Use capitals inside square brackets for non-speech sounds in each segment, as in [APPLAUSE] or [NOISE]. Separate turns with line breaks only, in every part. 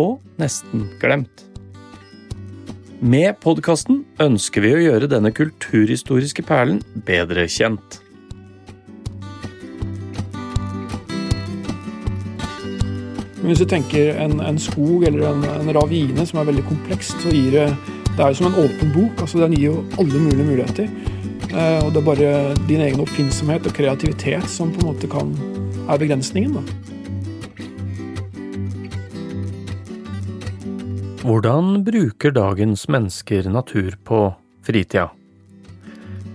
og nesten glemt. Med podkasten ønsker vi å gjøre denne kulturhistoriske perlen bedre kjent.
Hvis du tenker en, en skog eller en, en, ravine som er veldig komplekst, så gir det Det er jo som en åpen bok. altså Den gir jo alle mulige muligheter. Eh, og det er bare din egen oppfinnsomhet og kreativitet som på en måte kan er begrensningen. da.
Hvordan bruker dagens mennesker natur på fritida?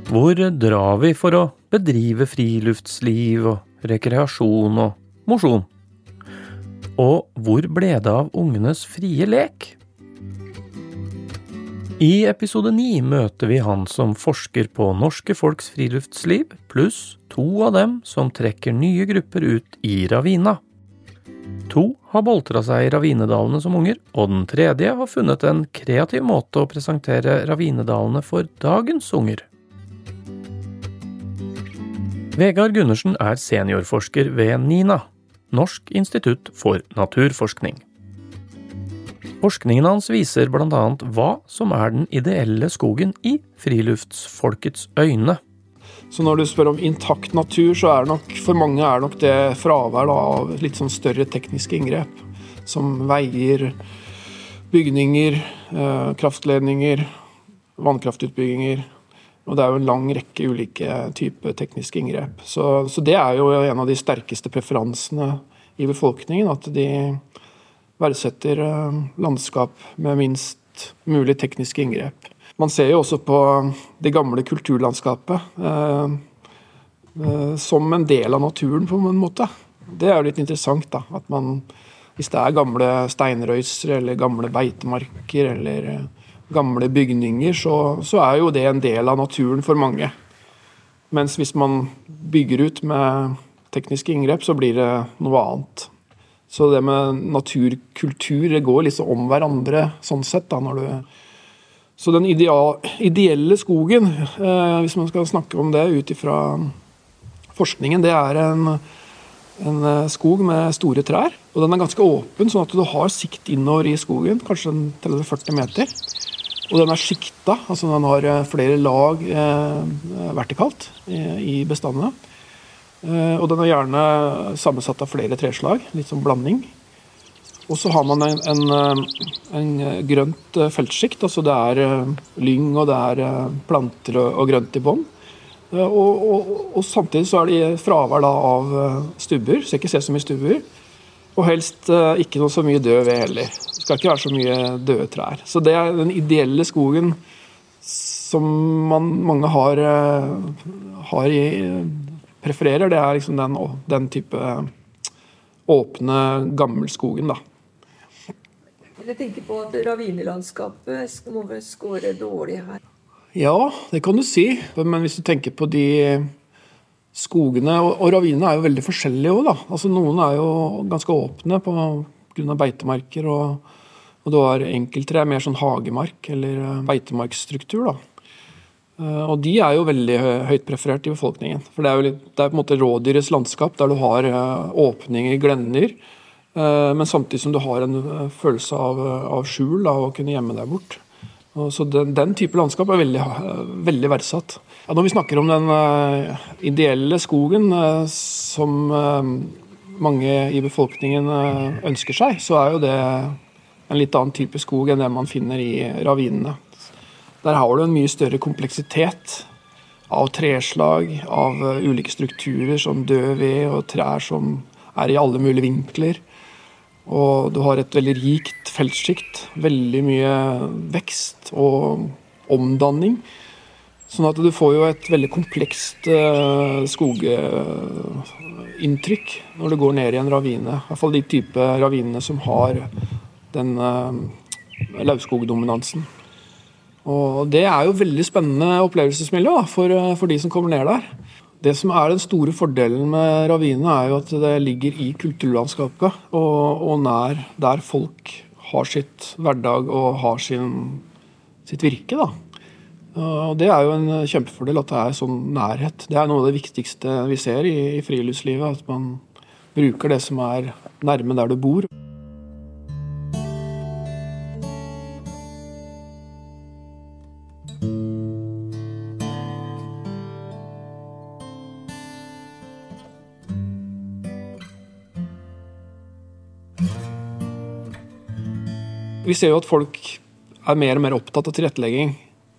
Hvor drar vi for å bedrive friluftsliv og rekreasjon og mosjon? Og hvor ble det av ungenes frie lek? I episode ni møter vi han som forsker på norske folks friluftsliv, pluss to av dem som trekker nye grupper ut i ravina. To har boltra seg i ravinedalene som unger, og den tredje har funnet en kreativ måte å presentere ravinedalene for dagens unger. Vegard Gundersen er seniorforsker ved NINA, Norsk institutt for naturforskning. Forskningen hans viser annet hva som er den ideelle skogen i friluftsfolkets øyne.
Så når du spør om intakt natur, så er det nok for mange er nok det fravær av litt sånn større tekniske inngrep. Som veier, bygninger, eh, kraftledninger, vannkraftutbygginger. Og det er jo en lang rekke ulike typer tekniske inngrep. Så, så, det er jo en av de sterkeste preferansene i befolkningen. At de verdsetter eh, landskap med minst mulig tekniske inngrep. Man ser jo også på det gamle kulturlandskapet eh, eh, som en del av naturen, på en måte. Det er jo litt interessant, da. At man, hvis det er gamle steinrøyser eller gamle beitemarker eller eh, gamle bygninger, så, så, er jo det en del av naturen for mange. Mens hvis man bygger ut med tekniske inngrep, så blir det noe annet. Så det med naturkultur det går liksom om hverandre sånn sett. da, når du... Så den ideelle skogen, eh, hvis man skal snakke om det ut ifra forskningen, det er en, en, eh, skog med store trær. Og den er ganske åpen, sånn at du har sikt innover i skogen, kanskje 30-40 meter. Og den er sikta, altså den har eh, flere lag eh, vertikalt i, i bestandene. Eh, og den er gjerne sammensatt av flere treslag, litt som blanding. Og så har man en, en, eh, en grønt feltsjikt, altså det er lyng og det er planter og, og grønt i bånn. Og, og, og, samtidig så er det fravær da, av stubber, så ikke se så mye stubber. Og helst ikke noe så mye død ved heller. Det skal ikke være så mye døde trær. Så det er den ideelle skogen som man, mange har, har, i, prefererer. Det er liksom den, den type åpne gammelskogen, da.
Jeg tenker på at ravinelandskapet må vel skåre dårlig her.
Ja, det kan du si. Men hvis du tenker på de skogene Og, ravinene er jo veldig forskjellige òg, da. Altså, noen er jo ganske åpne pga. beitemarker. Og, og du har enkeltre mer sånn hagemark eller eh, beitemarksstruktur. da. Eh, og de er jo veldig høyt preferert i befolkningen. For det er jo litt, det er på en måte rådyrets landskap, der du har eh, åpninger, glenner. Men samtidig som du har en følelse av, av skjul, da, å kunne gjemme deg bort. Så den, den, type landskap er veldig, veldig verdsatt. Ja, når vi snakker om den ideelle skogen som mange i befolkningen ønsker seg, så er jo det en litt annen type skog enn det man finner i ravinene. Der har du en mye større kompleksitet av treslag, av ulike strukturer som død ved og trær som er i alle mulige vinkler. Og du har et veldig rikt feltsjikt. Veldig mye vekst og omdanning. Sånn at du får jo et veldig komplekst uh, skoginntrykk når du går ned i en ravine. I hvert fall de type ravinene som har den uh, lauvskogdominansen. Og det er jo veldig spennende opplevelsesmiljø for, for, de som kommer ned der. Det som er den store fordelen med ravinene, er jo at det ligger i kulturlandskapet og, og nær der folk har sitt hverdag og har sin, sitt virke. da. Og Det er jo en kjempefordel at det er sånn nærhet. Det er noe av det viktigste vi ser i, i friluftslivet. At man bruker det som er nærme der du bor. Vi ser jo at folk er mer og mer opptatt av tilrettelegging.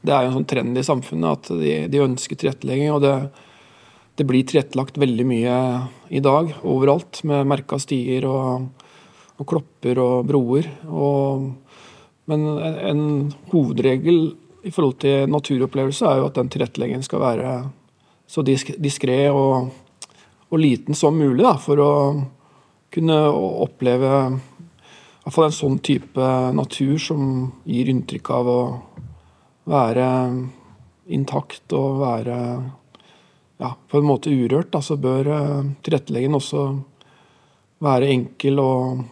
Det er jo en sånn trend i samfunnet at de, de ønsker tilrettelegging. og det, det, blir tilrettelagt veldig mye i dag overalt, med merka stier og, og, klopper og broer. Og, men en, en, hovedregel i forhold til naturopplevelse er jo at den tilretteleggingen skal være så diskré og, og, liten som mulig da, for å kunne oppleve hvert fall en sånn type natur som gir inntrykk av å være intakt og være ja, på en måte urørt, da, så bør tilretteleggeren også være enkel og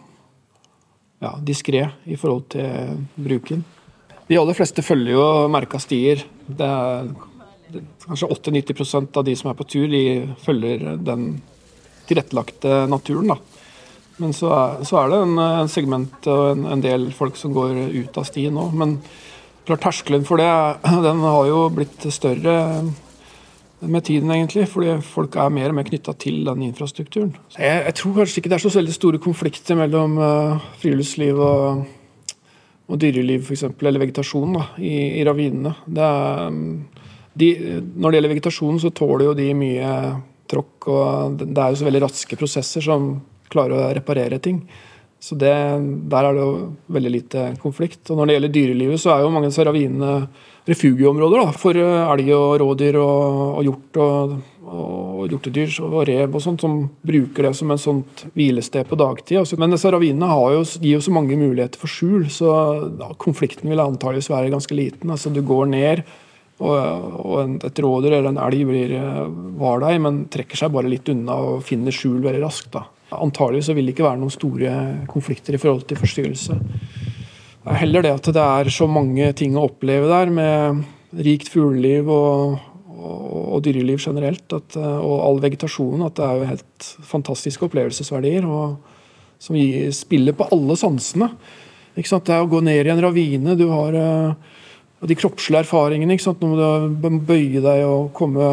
ja, diskré i forhold til bruken. De aller fleste følger jo merka stier. Det er, det, kanskje 80-90 av de som er på tur, de følger den tilrettelagte naturen. da. Men så er, så er det en, en, segment og en, en, del folk som går ut av stien nå. Men klart terskelen for det [CLEARS THROAT] den har jo blitt større med tiden, egentlig. Fordi folk er mer og mer knytta til den infrastrukturen. Jeg, jeg, tror kanskje ikke det er så veldig store konflikter mellom uh, friluftsliv og, og dyreliv, f.eks., eller vegetasjon da, i, i ravinene. Det er, de, når det gjelder vegetasjon, så tåler jo de mye tråkk, og det er jo så veldig raske prosesser som klare å reparere ting. Så det, Der er det jo veldig lite konflikt. Og Når det gjelder dyrelivet, så er jo mange av disse ravinene refugieområder for eh, elg og rådyr og, og hjort og, og hjortedyr og rev og sånt, som bruker det som en sånt hvilested på dagtid. Altså, men disse ravinene jo, gir jo så mange muligheter for skjul, så ja, konflikten vil antageligvis være ganske liten. Altså, du går ned, og, og et rådyr eller en elg blir eh, var der, men trekker seg bare litt unna og finner skjul veldig raskt. da. Antagelig så vil det ikke være noen store konflikter i forhold til forstyrrelse. Det er heller det at det er så mange ting å oppleve der, med rikt fugleliv og, og, og dyreliv generelt, at, og all vegetasjonen, at det er jo helt fantastiske opplevelsesverdier. og Som spiller på alle sansene. Det er å gå ned i en ravine. du har og de kroppslige erfaringene. ikke sant? Nå må du bøye deg og komme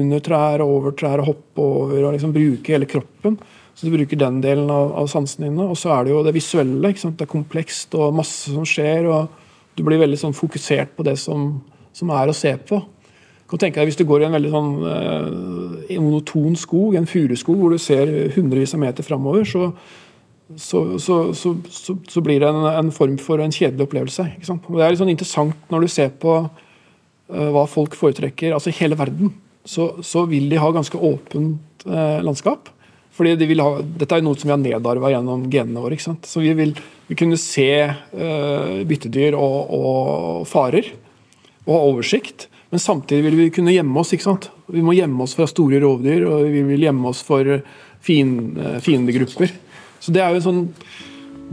under trær og over trær og hoppe over og liksom bruke hele kroppen. Så du bruker den delen av, av sansene dine. Og så er det jo det visuelle. ikke sant? Det er komplekst og masse som skjer. og Du blir veldig sånn fokusert på det som, som er å se på. Kan tenke deg Hvis du går i en veldig sånn eh, monoton skog, en furuskog, hvor du ser hundrevis av meter framover, så, så, så, så, blir det en, en, form for en kjedelig opplevelse. Og det er litt sånn interessant når du ser på uh, hva folk foretrekker. altså hele verden så, vil de ha ganske åpent uh, landskap. Fordi de vil ha, Dette er noe som vi har nedarva gjennom genene våre. Så vi vil vi kunne se uh, byttedyr og, og, farer og ha oversikt. Men samtidig vil vi kunne gjemme oss. ikke sant? Vi må gjemme oss fra store rovdyr, og vi vil gjemme oss for fiendegrupper. Så det er jo en sånn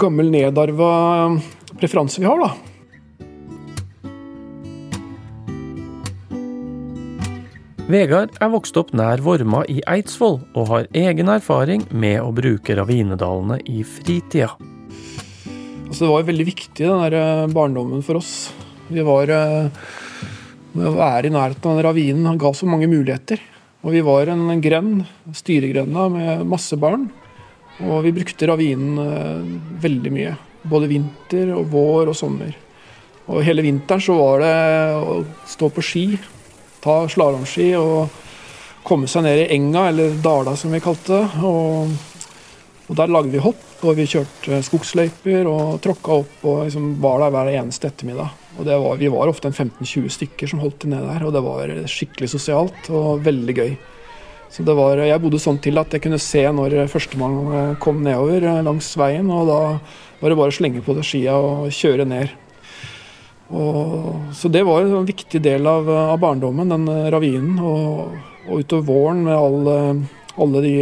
gammel nedarva preferanse vi har, da.
Vegard er vokst opp nær Vorma i Eidsvoll, og har egen erfaring med å bruke ravinedalene i fritida.
Altså, det var veldig viktig, den der eh, barndommen for oss. Vi var Å eh, være i nærheten av den ravinen ga så mange muligheter. Og vi var en grend, styregrenda, med masse barn. Og vi brukte ravinen eh, veldig mye. Både vinter og vår og sommer. Og hele vinteren så var det å stå på ski ta slalåmski og komme seg ned i enga, eller dala som vi kalte det. Og, og der lagde vi hopp, og vi kjørte skogsløyper og tråkka opp og liksom var der hver eneste ettermiddag. Og var, Vi var ofte en 15-20 stykker som holdt til nede der, og det var skikkelig sosialt og veldig gøy. Så det var, Jeg bodde sånn til at jeg kunne se når førstemann kom nedover langs veien. og Da var det bare å slenge på skia og kjøre ned. Og, så det var en viktig del av, av barndommen, den ravinen. Og, og utover våren med alle, alle de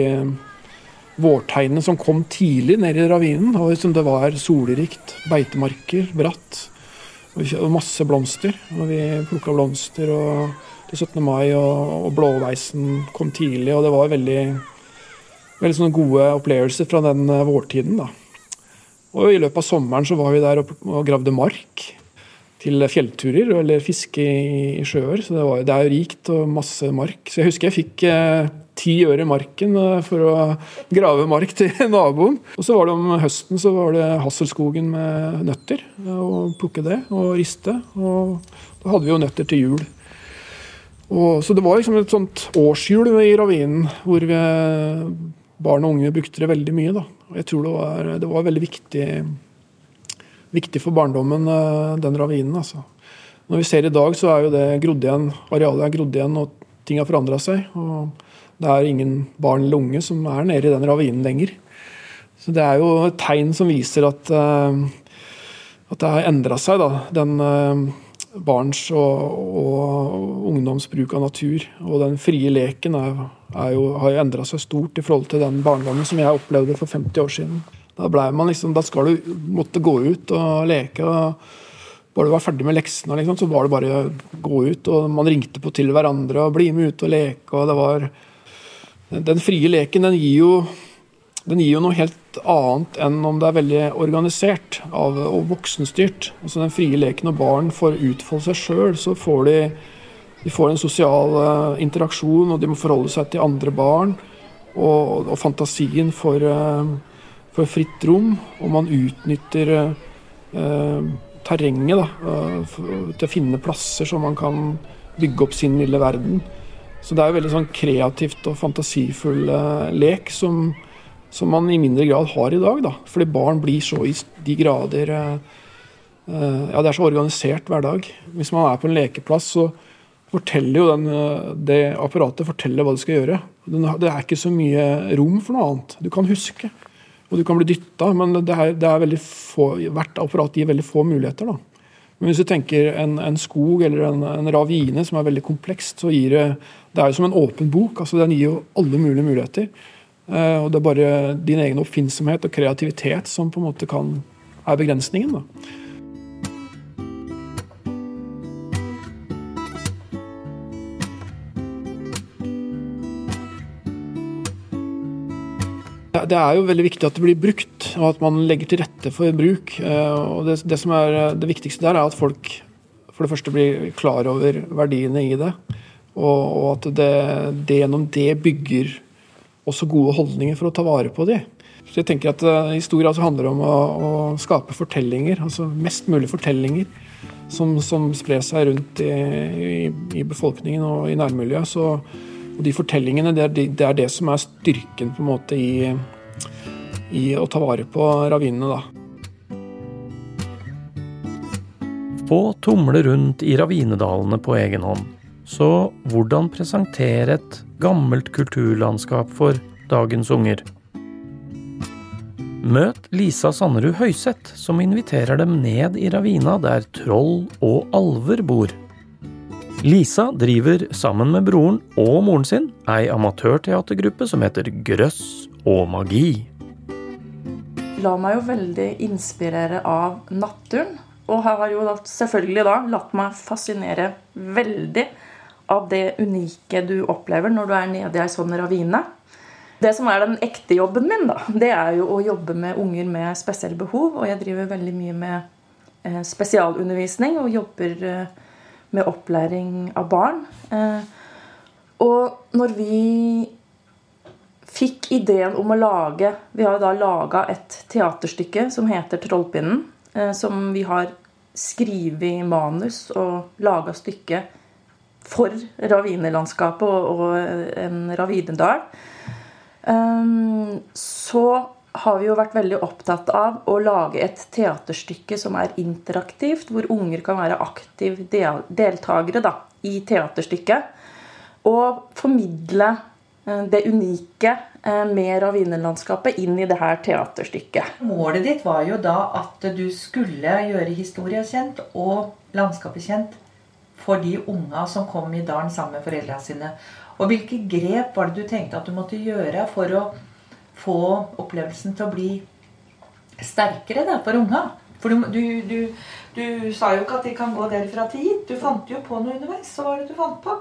vårtegnene som kom tidlig ned i ravinen. Og liksom det var solrikt, beitemarker, bratt og masse blomster. Og vi plukka blomster og, til 17. mai, og, og blåveisen kom tidlig. Og det var veldig, veldig sånne gode opplevelser fra den eh, vårtiden. da. Og i løpet av sommeren så var vi der og, og gravde mark til fjellturer eller fiske i, i sjøer. Så det, var, det er jo rikt og masse mark. Så jeg husker jeg fikk eh, ti øre marken eh, for å grave mark til [LAUGHS] naboen. Og så var det om høsten så var det Hasselskogen med nøtter. Og plukke det og riste. Og da hadde vi jo nøtter til jul. Og, så det var liksom et sånt årshjul i ravinen hvor vi, barn og unge brukte det veldig mye. da. Og jeg tror det var, det var veldig viktig, viktig for barndommen, eh, den ravinen. altså. Når vi ser i dag, så er jo det grodd igjen, arealet er grodd igjen, og ting har forandra seg. og det er ingen barn eller unge som er nede i den ravinen lenger. Så det er jo et tegn som viser at, uh, at det har endra seg, da. Den uh, barns og, og, ungdoms bruk av natur. Og den frie leken er, er jo, har jo endra seg stort i forhold til den barndommen som jeg opplevde for 50 år siden. Da, man liksom, da skal du måtte gå ut og leke. og bare du var ferdig med leksene, liksom, så var det bare å gå ut. og Man ringte på til hverandre og bli med ut og leke. og det var den frie leken den gir, jo, den gir jo noe helt annet enn om det er veldig organisert av, og voksenstyrt. Altså Den frie leken og barn får utfolde seg sjøl, så får de, de får en sosial uh, interaksjon, og de må forholde seg til andre barn. Og, og fantasien får, uh, får, fritt rom, og man utnytter uh, terrenget da, til å finne plasser som man kan bygge opp sin lille verden. Så det er jo veldig sånn kreativt og fantasifull lek som, som, man i mindre grad har i dag. da. Fordi barn blir så i de grader uh, uh, Ja, det er så organisert hver dag. Hvis man er på en lekeplass, så forteller jo den, det apparatet forteller hva du skal gjøre. Det er ikke så mye rom for noe annet. Du kan huske, og du kan bli dytta, men det er, det er få, hvert apparat gir veldig få muligheter. da. Men hvis du tenker en, en skog eller en, en, ravine som er veldig komplekst, så gir det Det er jo som en åpen bok. altså Den gir jo alle mulige muligheter. Eh, og det er bare din egen oppfinnsomhet og kreativitet som på en måte kan er begrensningen. da. Det er jo veldig viktig at det blir brukt, og at man legger til rette for bruk. Eh, og det, det som er det viktigste der, er at folk for det første blir klar over verdiene i det. Og, og at det, det, gjennom det bygger også gode holdninger for å ta vare på de. Så jeg tenker at uh, Historia altså handler om å, å, skape fortellinger, altså mest mulig fortellinger som, som sprer seg rundt i, i, i, befolkningen og i nærmiljøet. Så, og de fortellingene det er, det er, det som er styrken på en måte i, i å ta vare på ravinene. da.
Få tumle rundt i ravinedalene på egen hånd. Så hvordan presentere et gammelt kulturlandskap for dagens unger? Møt Lisa Sanderud Høyseth, som inviterer dem ned i ravina der troll og alver bor. Lisa driver sammen med broren og moren sin ei amatørteatergruppe som heter Grøss og magi.
La meg jo veldig inspirere av naturen. Og har jo selvfølgelig da latt meg fascinere veldig av det unike du opplever når du er nede i ei sånn ravine. Det som er den ekte jobben min, da, det er jo å jobbe med unger med spesielle behov. Og jeg driver veldig mye med eh, spesialundervisning og jobber eh, med opplæring av barn. Eh, og når vi fikk ideen om å lage Vi har jo da laga et teaterstykke som heter 'Trollpinnen'. Som vi har skrevet manus og laga stykke for ravinelandskapet og, og en ravinedal. Um, så har vi jo vært veldig opptatt av å lage et teaterstykke som er interaktivt, hvor unger kan være aktive del deltakere i teaterstykket. Og formidle eh, det unike eh, med ravinelandskapet inn i det her teaterstykket.
Målet ditt var jo da at du skulle gjøre historia kjent og landskapet kjent for de unga som kom i dalen sammen med foreldrene sine. Og hvilke grep var det du tenkte at du måtte gjøre for å få opplevelsen til å bli sterkere da, for unga? For du, du, du, du, sa jo ikke at de kan gå derfra til hit. Du fant jo på noe underveis. Hva var det du fant på?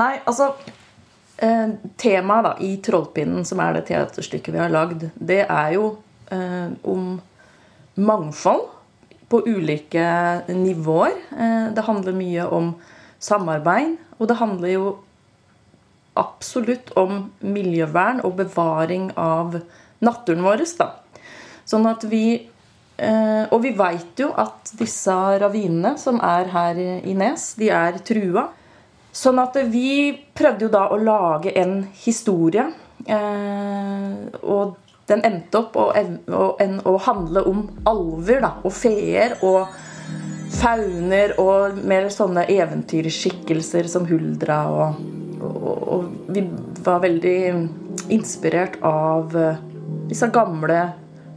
Nei, altså eh, Temaet da, i 'Trollpinnen', som er det teaterstykket vi har lagd, det er jo eh, om mangfold på ulike nivåer. Eh, det handler mye om samarbeid, og det handler jo absolutt om miljøvern og bevaring av naturen vår. Da. Sånn at vi eh, Og vi veit jo at disse ravinene som er her i Nes, de er trua. Sånn at vi prøvde jo da å lage en historie. Eh, og den endte opp å, å, handle om alver da, og feer og fauner og mer sånne eventyrskikkelser som Huldra og og, vi var veldig inspirert av eh, disse gamle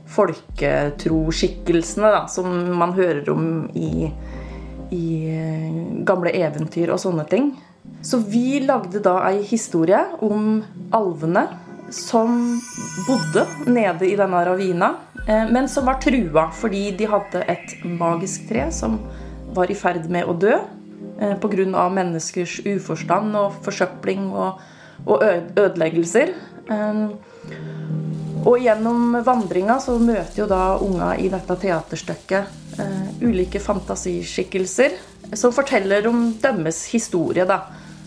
folketroskikkelsene da, som man hører om i, i eh, gamle eventyr og sånne ting. Så vi lagde da ei historie om alvene som bodde nede i denne ravina, eh, men som var trua fordi de hadde et magisk tre som var i ferd med å dø. Eh, Pga. menneskers uforstand og forsøpling og, og ødeleggelser. Eh, og gjennom vandringa så møter jo da unga i dette teaterstykket ulike fantasiskikkelser som forteller om deres historie, da.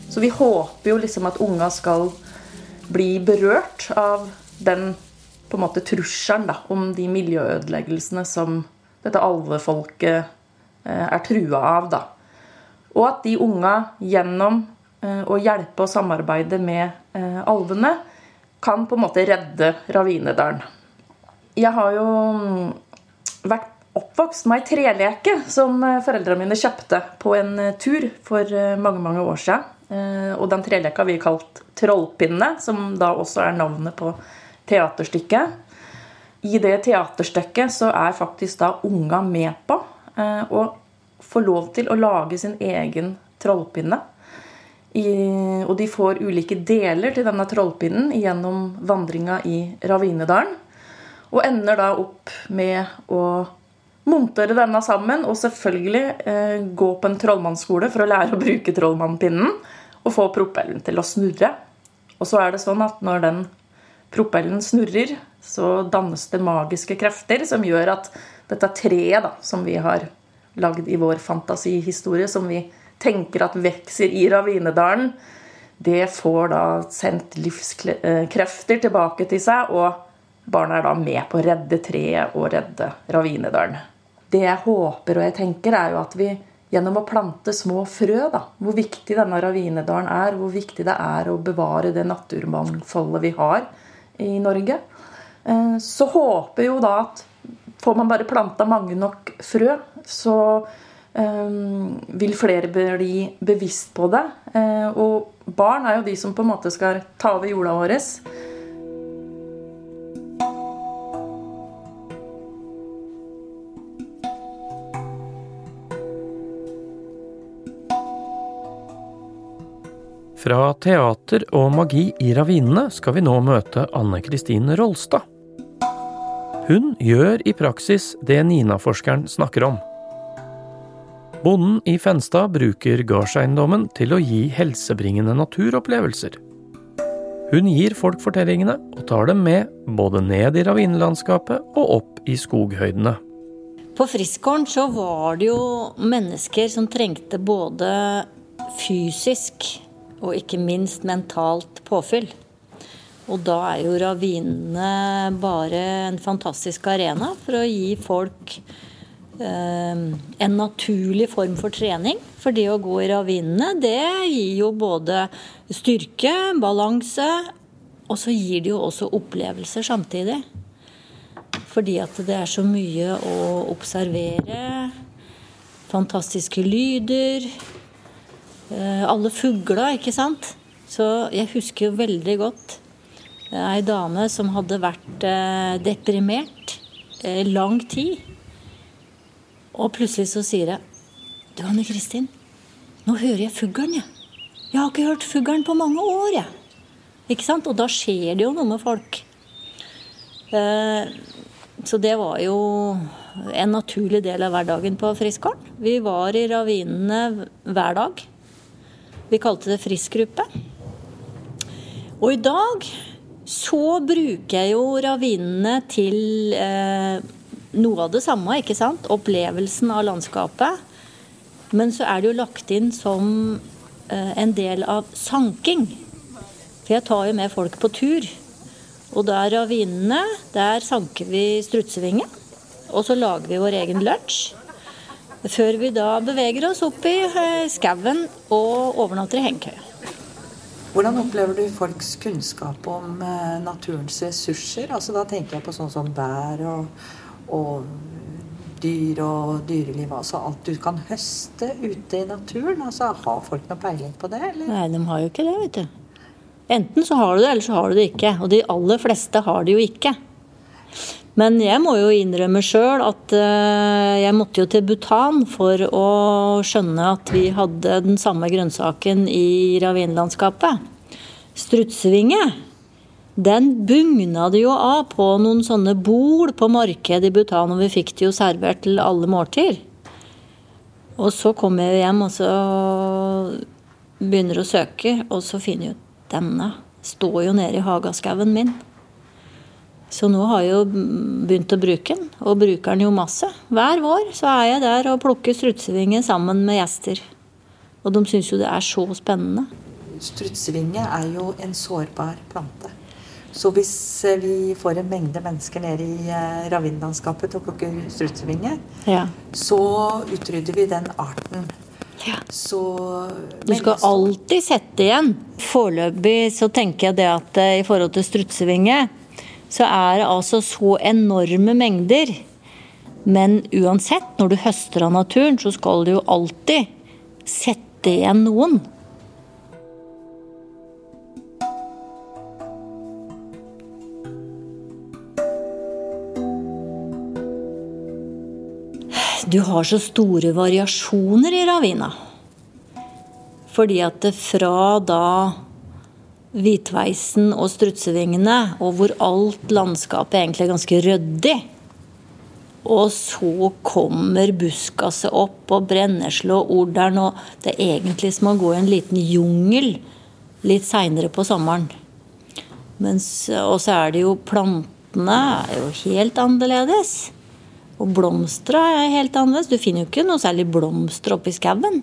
Så vi håper jo liksom at unga skal bli berørt av den på en måte trusselen da, om de miljøødeleggelsene som dette alvefolket uh, er trua av, da. Og at de unga gjennom eh, å hjelpe og samarbeide med eh, alvene kan på en måte redde Ravinedalen. Jeg har jo mm, vært oppvokst med ei treleke som eh, foreldrene mine kjøpte på en tur for mange mange år siden. Og den treleka vi kalt Trollpinne, som da også er navnet på teaterstykket. I det teaterstykket så er faktisk da unga med på. Og får lov til å lage sin egen trollpinne. I, og de får ulike deler til denne trollpinnen gjennom vandringa i Ravinedalen. Og ender da opp med å montere denne sammen og selvfølgelig eh, gå på en trollmannsskole for å lære å bruke trollmannpinnen og få propellen til å snurre. Og så er det sånn at når den propellen snurrer, så dannes det magiske krefter som gjør at dette treet da, som vi har lagd i vår fantasihistorie, som vi tenker at vokser i Ravinedalen, det får da sendt livskrefter tilbake til seg, og barna er da med på å redde treet og redde Ravinedalen. Det jeg håper og jeg tenker, er jo at vi gjennom å plante små frø, da, hvor viktig denne Ravinedalen er, hvor viktig det er å bevare det naturmangfoldet vi har i Norge, eh, så håper jo da at Får man bare planta mange nok frø, så um, vil flere bli bevisst på det. Uh, og barn er jo de som på en måte skal ta over jorda vår.
Fra teater og magi i ravinene skal vi nå møte Anne Kristin Rolstad. Hun gjør i praksis det Nina-forskeren snakker om. Bonden i Fenstad bruker gardseiendommen til å gi helsebringende naturopplevelser. Hun gir folk fortellingene og tar dem med både ned i ravinelandskapet og opp i skoghøydene.
På Friskgården så var det jo mennesker som trengte både fysisk og ikke minst mentalt påfyll. Og da er jo ravinene bare en fantastisk arena for å gi folk eh, en naturlig form for trening. For det å gå i ravinene, det gir jo både styrke, balanse, og så gir det jo også opplevelser samtidig. Fordi at det er så mye å observere. Fantastiske lyder. Eh, alle fugla, ikke sant Så jeg husker jo veldig godt ei dame som hadde vært eh, deprimert eh, lang tid. Og plutselig så sier jeg Du, Anne Kristin, nå hører jeg fuglen, jeg. Jeg har ikke hørt fuglen på mange år, jeg. Ikke sant? Og da skjer det jo noe med folk. Eh, så det var jo en naturlig del av hverdagen på Friskgården. Vi var i ravinene hver dag. Vi kalte det Friskgruppe. Og i dag så bruker jeg jo ravinene til eh, noe av det samme, ikke sant? Opplevelsen av landskapet. Men så er det jo lagt inn som eh, en del av sanking. For jeg tar jo med folk på tur. Og der ravinene, der sanker vi strutsevinge. Og så lager vi vår egen lunsj. Før vi da beveger oss opp i eh, skauen og overnatter i hengekøya.
Hvordan opplever du folks kunnskap om eh, naturens ressurser? Altså Da tenker jeg på sånn som bær og, og dyr og dyreliv. Altså alt du kan høste ute i naturen. Altså Har folk noe peiling på det? Eller?
Nei, de har jo ikke det, vet du. Enten så har du det, eller så har du det ikke. Og de aller fleste har det jo ikke. Men jeg må jo innrømme sjøl at uh, jeg måtte jo til Bhutan for å skjønne at vi hadde den samme grønnsaken i ravinlandskapet. Strutsevinge. Den bugna det jo av på noen sånne bol på markedet i Bhutan, og vi fikk det jo servert til alle måltider. Og så kommer jeg hjem og så begynner å søke, og så finner jeg ut denne står jo nede i hagaskauen min. Så nå har jeg jo begynt å bruke den, og bruker den jo masse. Hver vår så er jeg der og plukker strutsevinge sammen med gjester. Og de syns jo det er så spennende.
Strutsevinge er jo en sårbar plante. Så hvis eh, vi får en mengde mennesker nede i ravinlandskapet til og plukker strutsevinge,
ja.
så utrydder vi den arten.
Ja.
Så
Du skal alltid sette igjen. Foreløpig så tenker jeg det at eh, i forhold til strutsevinge, så er det altså så enorme mengder. Men uansett, når du høster av naturen, så skal du jo alltid sette igjen noen. Du har så store variasjoner i ravina. Fordi at det fra da hvitveisen og strutsevingene, og hvor alt landskapet egentlig er ganske ryddig Og så kommer buskaset opp, og brennesle og orderen, og det er egentlig som å gå i en liten jungel litt seinere på sommeren. Og så er det jo plantene er jo helt annerledes. Og blomstra er helt annerledes. Du finner jo ikke noe særlig blomster oppi skauen.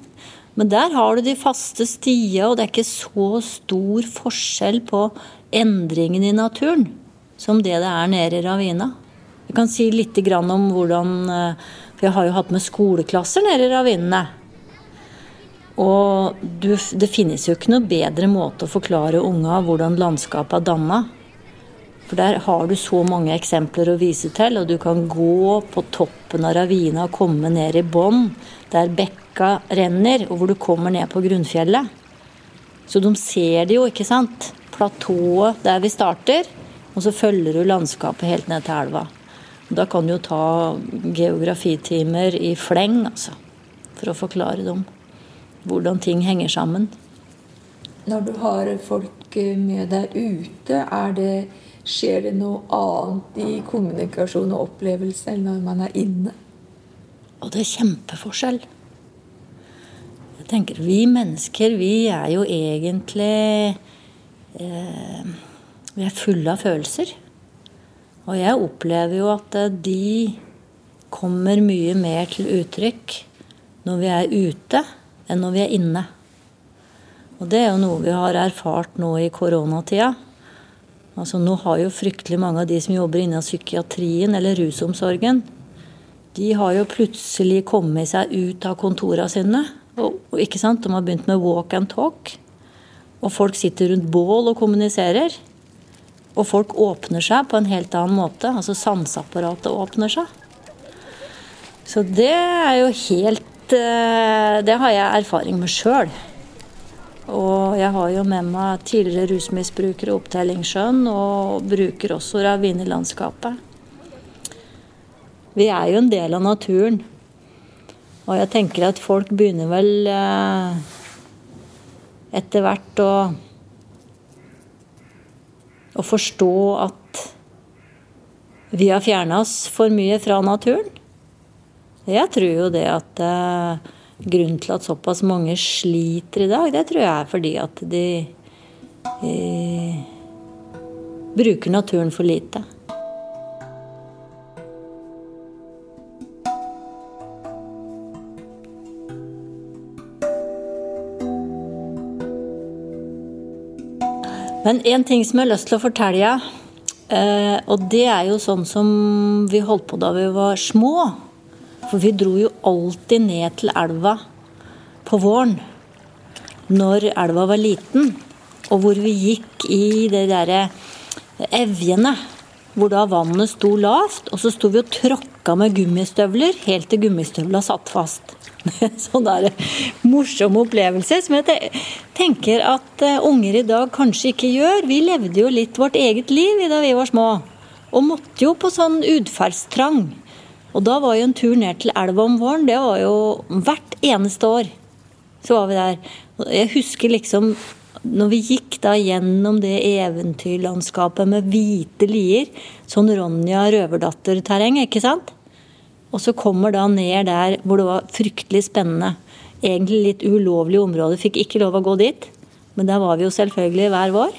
Men der har du de faste stier, og det er ikke så stor forskjell på endringen i naturen som det det er nede i ravina. Jeg kan si litt om hvordan For jeg har jo hatt med skoleklasser nede i ravinene. Og det finnes jo ikke noe bedre måte å forklare unga hvordan landskapet er danna. For der har du så mange eksempler å vise til, og du kan gå på toppen av ravina og komme ned i bånn, der bekka renner, og hvor du kommer ned på grunnfjellet. Så de ser det jo, ikke sant? Platået der vi starter, og så følger du landskapet helt ned til elva. Da kan du jo ta geografitimer i fleng, altså, for å forklare dem hvordan ting henger sammen.
Når du har folk med deg ute, er det Skjer det noe annet i kommunikasjon og opplevelse enn når man er inne?
Og det er kjempeforskjell. Jeg tenker, Vi mennesker, vi er jo egentlig eh, Vi er fulle av følelser. Og jeg opplever jo at eh, de kommer mye mer til uttrykk når vi er ute, enn når vi er inne. Og det er jo noe vi har erfart nå i koronatida. Altså, nå har jo fryktelig mange av de som jobber innen psykiatrien eller rusomsorgen, de har jo plutselig kommet seg ut av kontorene sine. Og, ikke sant? De har begynt med walk and talk. Og folk sitter rundt bål og kommuniserer. Og folk åpner seg på en helt annen måte. Altså sanseapparatet åpner seg. Så det er jo helt eh, Det har jeg erfaring med sjøl. Og jeg har jo med meg tidligere rusmisbrukere og opptellingssjøen, og bruker også ravinelandskapet. Vi er jo en del av naturen. Og jeg tenker at folk begynner vel eh, etter hvert å å forstå at vi har fjerna oss for mye fra naturen. Jeg tror jo det at eh, grunnen til at såpass mange sliter i dag, det tror jeg er fordi at de eh, bruker naturen for lite. Men en ting som jeg har lyst til å fortelle, eh, og det er jo sånn som vi holdt på da vi var små. For vi dro jo alltid ned til elva på våren når elva var liten, og hvor vi gikk i de derre evjene hvor da vannet sto lavt, og så sto vi og tråkka med gummistøvler helt til gummistøvla satt fast. [LAUGHS] Sånn der morsom opplevelse som jeg tenker at eh, unger i dag kanskje ikke gjør. Vi levde jo litt vårt eget liv da vi var små, og måtte jo på sånn utferdstrang. Og da var jo en tur ned til elva om våren, det var jo hvert eneste år. Så var vi der. Jeg husker liksom når vi gikk da gjennom det eventyrlandskapet med hvite lier, sånn Ronja Røverdatter-terreng, ikke sant? Og så kommer da ned der hvor det var fryktelig spennende. Egentlig litt ulovlig område, fikk ikke lov å gå dit. Men der var vi jo selvfølgelig hver vår.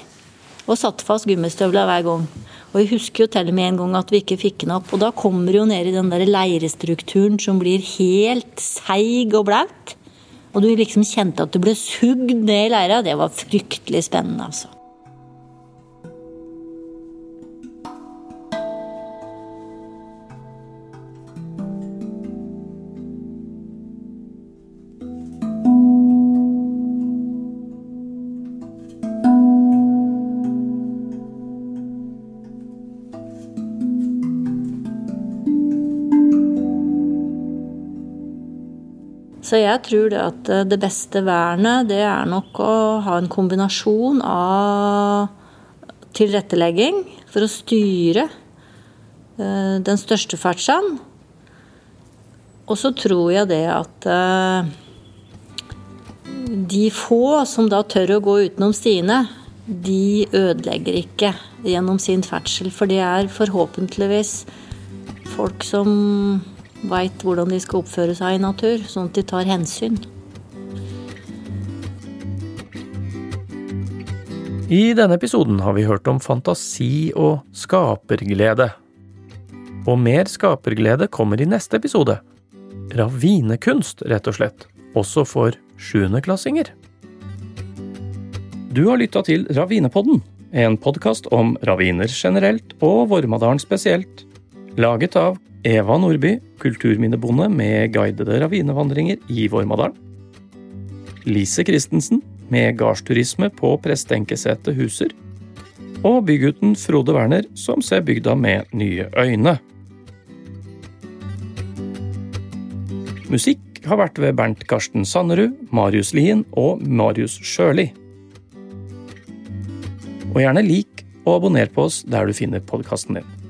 Og satte fast gummistøvla hver gang. Og jeg husker jo til og med en gang at vi ikke fikk den opp. Og da kommer du jo ned i den der leirestrukturen som blir helt seig og blaut. Og du liksom kjente at du ble sugd ned i leira. Det var fryktelig spennende, altså. Så jeg tror det at eh, det beste vernet, det er nok å ha en kombinasjon av tilrettelegging for å styre eh, den største ferdselen. Og så tror jeg det at eh, de få som da tør å gå utenom stiene, de ødelegger ikke gjennom sin ferdsel. For de er forhåpentligvis folk som veit hvordan de skal oppføre seg i natur, sånn at de tar hensyn.
I denne episoden har vi hørt om fantasi og skaperglede. Og mer skaperglede kommer i neste episode. Ravinekunst, rett og slett. Også for sjuendeklassinger. Du har lytta til Ravinepodden, en podkast om raviner generelt og Vormadalen spesielt. Laget av Eva Nordby, kulturminnebonde med guidede ravinevandringer i Vormadalen. Lise Christensen, med gardsturisme på Prestenkesetet Huser. Og bygutten Frode Werner, som ser bygda med nye øyne. Musikk har vært ved Bernt Karsten Sannerud, Marius Lien og Marius Sjøli. Og gjerne lik og abonner på oss der du finner podkasten din.